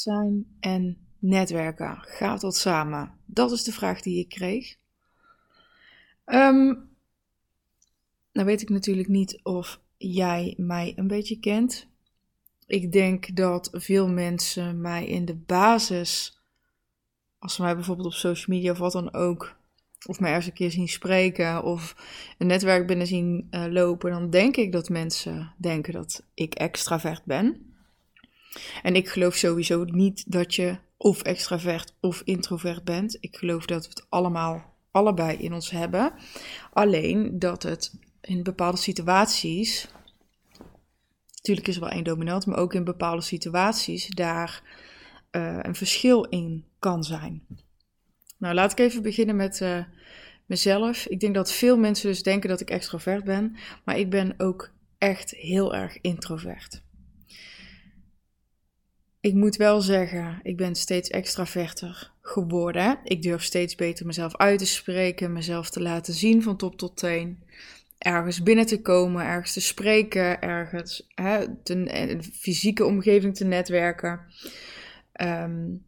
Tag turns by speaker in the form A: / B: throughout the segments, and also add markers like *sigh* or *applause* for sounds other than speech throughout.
A: zijn en netwerken. Gaat dat samen? Dat is de vraag die ik kreeg. Um, nou weet ik natuurlijk niet of jij mij een beetje kent. Ik denk dat veel mensen mij in de basis, als ze mij bijvoorbeeld op social media of wat dan ook, of mij ergens een keer zien spreken of een netwerk binnen zien uh, lopen, dan denk ik dat mensen denken dat ik extravert ben. En ik geloof sowieso niet dat je of extravert of introvert bent. Ik geloof dat we het allemaal allebei in ons hebben. Alleen dat het in bepaalde situaties, natuurlijk is er wel één dominant, maar ook in bepaalde situaties daar uh, een verschil in kan zijn. Nou, laat ik even beginnen met uh, mezelf. Ik denk dat veel mensen dus denken dat ik extrovert ben, maar ik ben ook echt heel erg introvert. Ik moet wel zeggen, ik ben steeds extraverter geworden. Ik durf steeds beter mezelf uit te spreken, mezelf te laten zien van top tot teen. Ergens binnen te komen, ergens te spreken, ergens hè, een fysieke omgeving te netwerken. Um,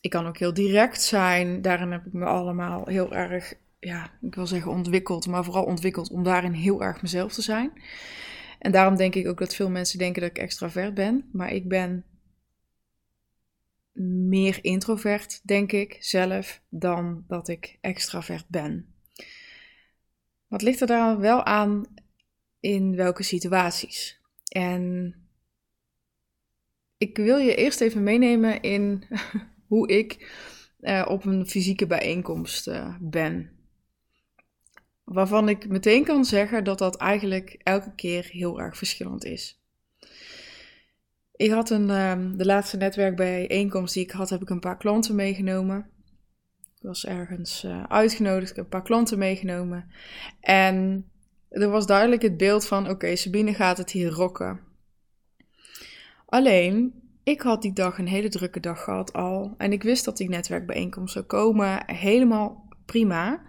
A: ik kan ook heel direct zijn. Daarin heb ik me allemaal heel erg, ja, ik wil zeggen ontwikkeld, maar vooral ontwikkeld om daarin heel erg mezelf te zijn. En daarom denk ik ook dat veel mensen denken dat ik extravert ben. Maar ik ben meer introvert, denk ik zelf, dan dat ik extravert ben. Wat ligt er daar wel aan in welke situaties? En ik wil je eerst even meenemen in *laughs* hoe ik uh, op een fysieke bijeenkomst uh, ben. Waarvan ik meteen kan zeggen dat dat eigenlijk elke keer heel erg verschillend is. Ik had een, uh, de laatste netwerkbijeenkomst die ik had, heb ik een paar klanten meegenomen. Ik was ergens uh, uitgenodigd, ik heb een paar klanten meegenomen. En er was duidelijk het beeld van: oké, Sabine gaat het hier rocken. Alleen, ik had die dag een hele drukke dag gehad al. En ik wist dat die netwerkbijeenkomst zou komen. Helemaal prima.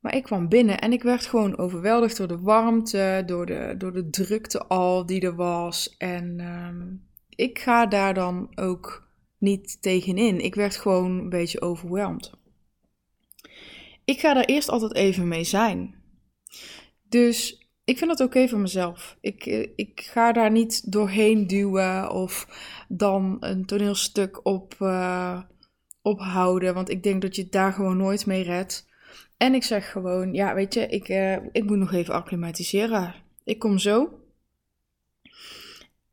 A: Maar ik kwam binnen en ik werd gewoon overweldigd door de warmte, door de, door de drukte al die er was. En um, ik ga daar dan ook niet tegenin. Ik werd gewoon een beetje overweldigd. Ik ga daar eerst altijd even mee zijn. Dus ik vind dat oké voor mezelf. Ik, eh, ik ga daar niet doorheen duwen of dan een toneelstuk op, uh, ophouden. Want ik denk dat je het daar gewoon nooit mee redt. En ik zeg gewoon, ja, weet je, ik, uh, ik moet nog even acclimatiseren. Ik kom zo.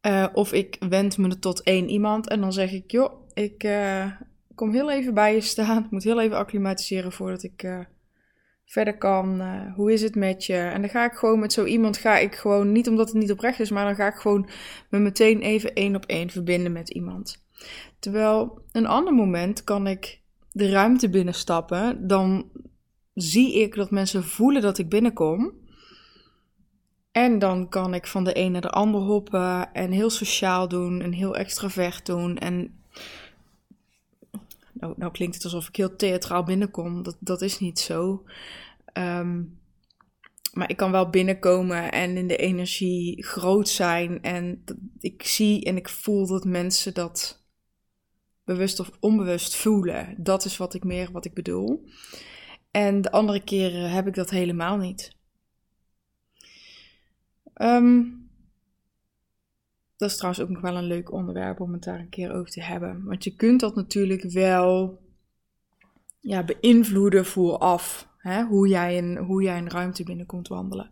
A: Uh, of ik wend me tot één iemand en dan zeg ik, joh, ik kom heel even bij je staan. Ik moet heel even acclimatiseren voordat ik verder kan. Hoe is het met je? En dan ga ik gewoon met zo iemand, ga ik gewoon, niet omdat het niet oprecht is, maar dan ga ik gewoon me meteen even één op één verbinden met iemand. Terwijl een ander moment kan ik de ruimte binnenstappen, dan zie ik dat mensen voelen dat ik binnenkom. En dan kan ik van de ene naar de ander hoppen en heel sociaal doen en heel extravert doen. En nou, nou klinkt het alsof ik heel theatraal binnenkom. Dat, dat is niet zo. Ehm, maar ik kan wel binnenkomen en in de energie groot zijn. En ik zie en ik voel dat mensen dat bewust of onbewust voelen. Dat is wat ik meer wat ik bedoel. En de andere keren heb ik dat helemaal niet. Um, dat is trouwens ook nog wel een leuk onderwerp om het daar een keer over te hebben. Want je kunt dat natuurlijk wel ja, beïnvloeden vooraf. Hè? Hoe, jij een, hoe jij een ruimte binnenkomt wandelen.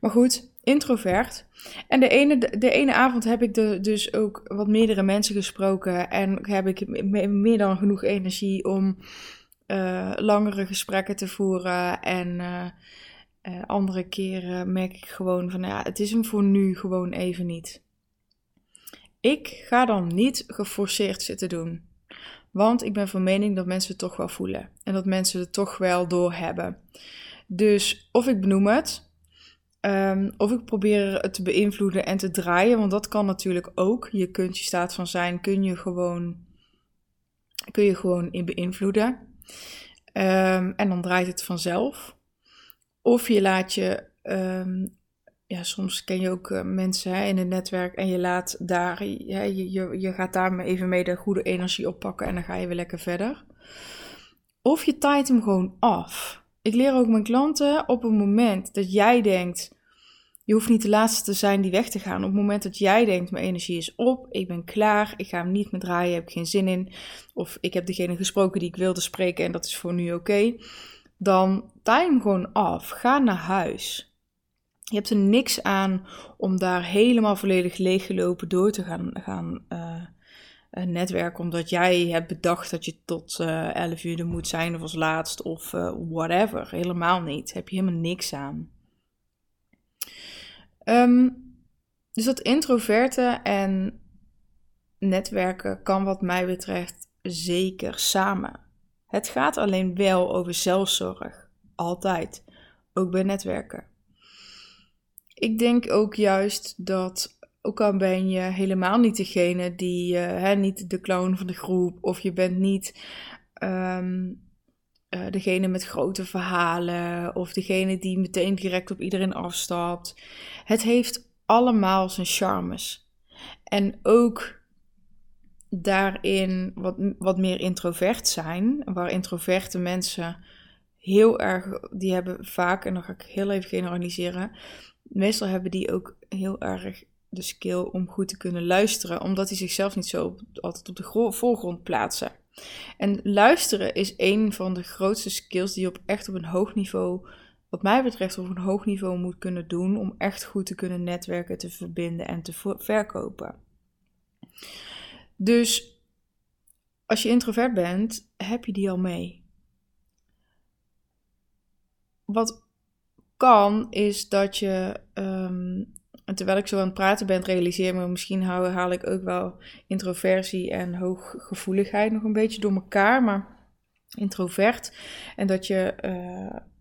A: Maar goed, introvert. En de ene, de ene avond heb ik dus ook wat meerdere mensen gesproken. En heb ik meer dan genoeg energie om uh, langere gesprekken te voeren. En uh, uh, andere keren merk ik gewoon van ja, het is hem voor nu gewoon even niet. Ik ga dan niet geforceerd zitten doen. Want ik ben van mening dat mensen het toch wel voelen. En dat mensen het toch wel doorhebben. Dus of ik benoem het. Um, of ik probeer het te beïnvloeden en te draaien. Want dat kan natuurlijk ook. Je kunt je staat van zijn, kun je gewoon, kun je gewoon in beïnvloeden. Um, en dan draait het vanzelf. Of je laat je um, ja, soms ken je ook uh, mensen in het netwerk en je laat daar, je, je, je gaat daar even mee de goede energie oppakken en dan ga je weer lekker verder. Of je taait hem gewoon af. Ik leer ook mijn klanten op het moment dat jij denkt, je hoeft niet de laatste te zijn die weg te gaan. Op het moment dat jij denkt, mijn energie is op, ik ben klaar, ik ga hem niet meer draaien, heb geen zin in. Of ik heb degene gesproken die ik wilde spreken en dat is voor nu oké. dan hem gewoon af. Ga naar huis. Je hebt er niks aan om daar helemaal volledig leeggelopen door te gaan, gaan uh, netwerken. Omdat jij hebt bedacht dat je tot uh, eh, 11 uur er moet zijn of als laatst of whatever. Helemaal niet. Heb je helemaal niks aan. Um, dus dat introverte en netwerken kan wat mij betreft zeker samen. Het gaat alleen wel over zelfzorg. Altijd. Ook bij netwerken. Ik denk ook juist dat, ook al ben je helemaal niet degene die, uh, hè, niet de clown van de groep, of je bent niet um, uh, degene met grote verhalen, of degene die meteen direct op iedereen afstapt. Het heeft allemaal zijn charmes. En ook daarin wat, wat meer introvert zijn, waar introverte mensen heel erg, die hebben vaak, en dan ga ik heel even generaliseren, meestal hebben die ook heel erg de skill om goed te kunnen luisteren, omdat die zichzelf niet zo altijd op de voorgrond plaatsen. En luisteren is een van de grootste skills die je op echt op een hoog niveau, wat mij betreft, op een hoog niveau moet kunnen doen om echt goed te kunnen netwerken, te verbinden en te verkopen. Dus als je introvert bent, heb je die al mee. Wat kan, is dat je, um, terwijl ik zo aan het praten ben, realiseer me, misschien haal, haal ik ook wel introversie en hooggevoeligheid nog een beetje door elkaar, maar introvert. En dat je,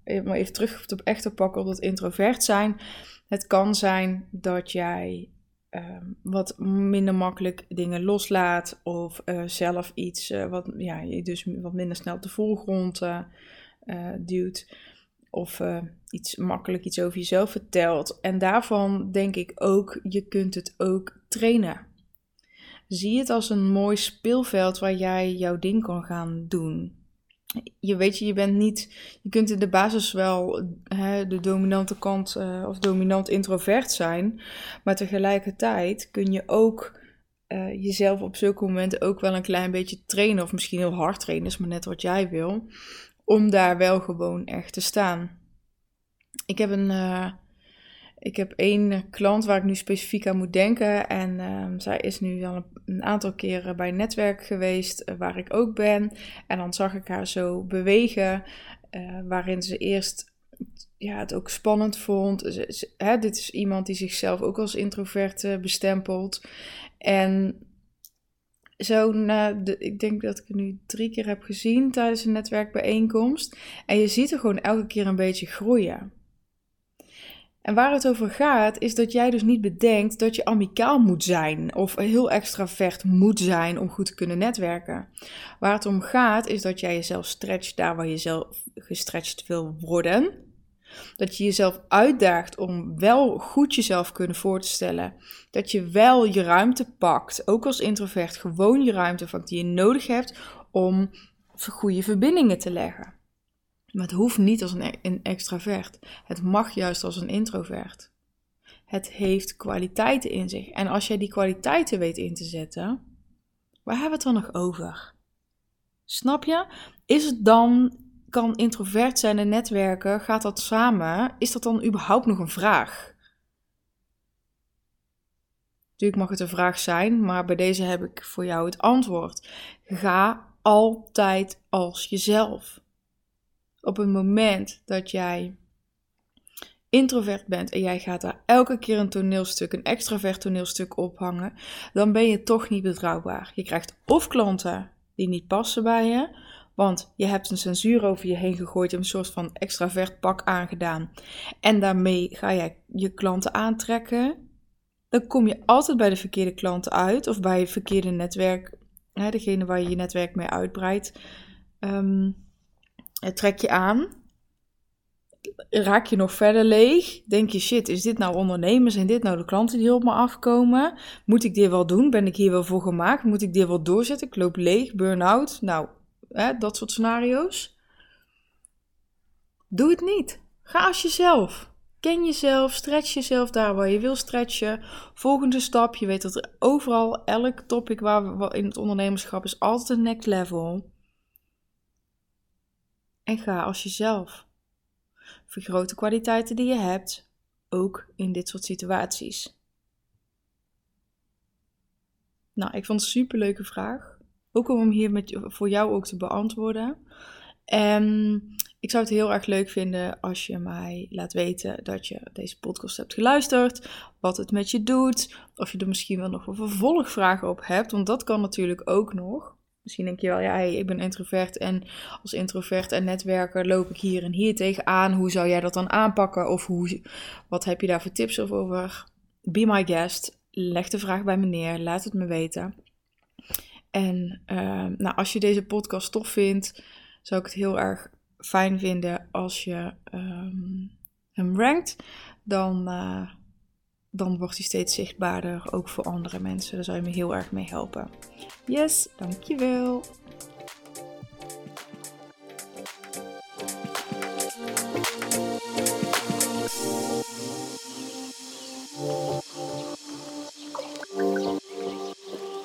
A: uh, maar even terug op echt te pakken op dat introvert zijn. Het kan zijn dat jij uh, wat minder makkelijk dingen loslaat of uh, zelf iets uh, wat ja, je dus wat minder snel op de voorgrond duwt of uh, iets makkelijk iets over jezelf vertelt. En daarvan denk ik ook, je kunt het ook trainen. Zie het als een mooi speelveld waar jij jouw ding kan gaan doen. Je weet je, je bent niet, je kunt in de basis wel hè, de dominante kant uh, of dominant introvert zijn, maar tegelijkertijd kun je ook uh, jezelf op zulke momenten ook wel een klein beetje trainen, of misschien heel hard trainen, is maar net wat jij wil om daar wel gewoon echt te staan. Ik heb een. Uh, ik heb één klant waar ik nu specifiek aan moet denken. En uh, zij is nu al een, aantal keren bij netwerk geweest, uh, waar ik ook ben. En dan zag ik haar zo bewegen, uh, waarin ze eerst ja, het ook spannend vond. Hè, dit is iemand die zichzelf ook als introvert bestempelt. En zo na de, ik denk dat ik het nu drie keer heb gezien tijdens een netwerkbijeenkomst. En je ziet er gewoon elke keer een beetje groeien. En waar het over gaat, is dat jij dus niet bedenkt dat je amicaal moet zijn of heel extravert moet zijn om goed te kunnen netwerken. Waar het om gaat, is dat jij jezelf stretcht daar waar je zelf gestretched wil worden. Dat je jezelf uitdaagt om wel goed jezelf kunnen voor te stellen. Dat je wel je ruimte pakt, ook als introvert, gewoon je ruimte van die je nodig hebt om goede verbindingen te leggen. Maar het hoeft niet als een, een extravert. Het mag juist als een introvert. Het heeft kwaliteiten in zich. En als jij die kwaliteiten weet in te zetten, waar hebben we het dan nog over? Snap je? Is het dan kan introvert zijn en netwerken, gaat dat samen? Is dat dan überhaupt nog een vraag? Natuurlijk mag het een vraag zijn, maar bij deze heb ik voor jou het antwoord. Ga altijd als jezelf. Op het moment dat jij introvert bent en jij gaat daar elke keer een toneelstuk, een extravert toneelstuk ophangen, dan ben je toch niet betrouwbaar. Je krijgt of klanten die niet passen bij je, want je hebt een censuur over je heen gegooid, een soort van extravert pak aangedaan. En daarmee ga jij je klanten aantrekken. Dan kom je altijd bij de verkeerde klanten uit of bij het verkeerde netwerk. Hè, degene waar je je netwerk mee uitbreidt. Um, trek je aan. raak je nog verder leeg? Denk je, shit, is dit nou ondernemen? Zijn dit nou de klanten die op me afkomen? Moet ik dit wel doen? Ben ik hier wel voor gemaakt? Moet ik dit wel doorzetten? Ik loop leeg, burn-out. Nou, dat soort scenario's. Doe het niet. Ga als jezelf. Ken jezelf, stretch jezelf daar waar je wil stretchen. Volgende stap, je weet dat er overal, elk topic waar we in het ondernemerschap is altijd een next level. En ga als jezelf. Vergroot de kwaliteiten die je hebt, ook in dit soort situaties. Nou, ik vond het een superleuke vraag. Ook om hem hier met, voor jou ook te beantwoorden. En ik zou het heel erg leuk vinden als je mij laat weten dat je deze podcast hebt geluisterd. Wat het met je doet. Of je er misschien wel nog een vervolgvragen op hebt. Want dat kan natuurlijk ook nog. Misschien denk je wel, ja, ik ben introvert en als introvert en netwerker loop ik hier en hier tegenaan. Hoe zou jij dat dan aanpakken? Of hoe, wat heb je daar voor tips over? Be my guest. Leg de vraag bij me neer. Laat het me weten. En uh, nou, als je deze podcast tof vindt, zou ik het heel erg fijn vinden als je um, hem rankt. Dan, uh, dan wordt hij steeds zichtbaarder, ook voor andere mensen. Daar zou je me heel erg mee helpen. Yes, dankjewel.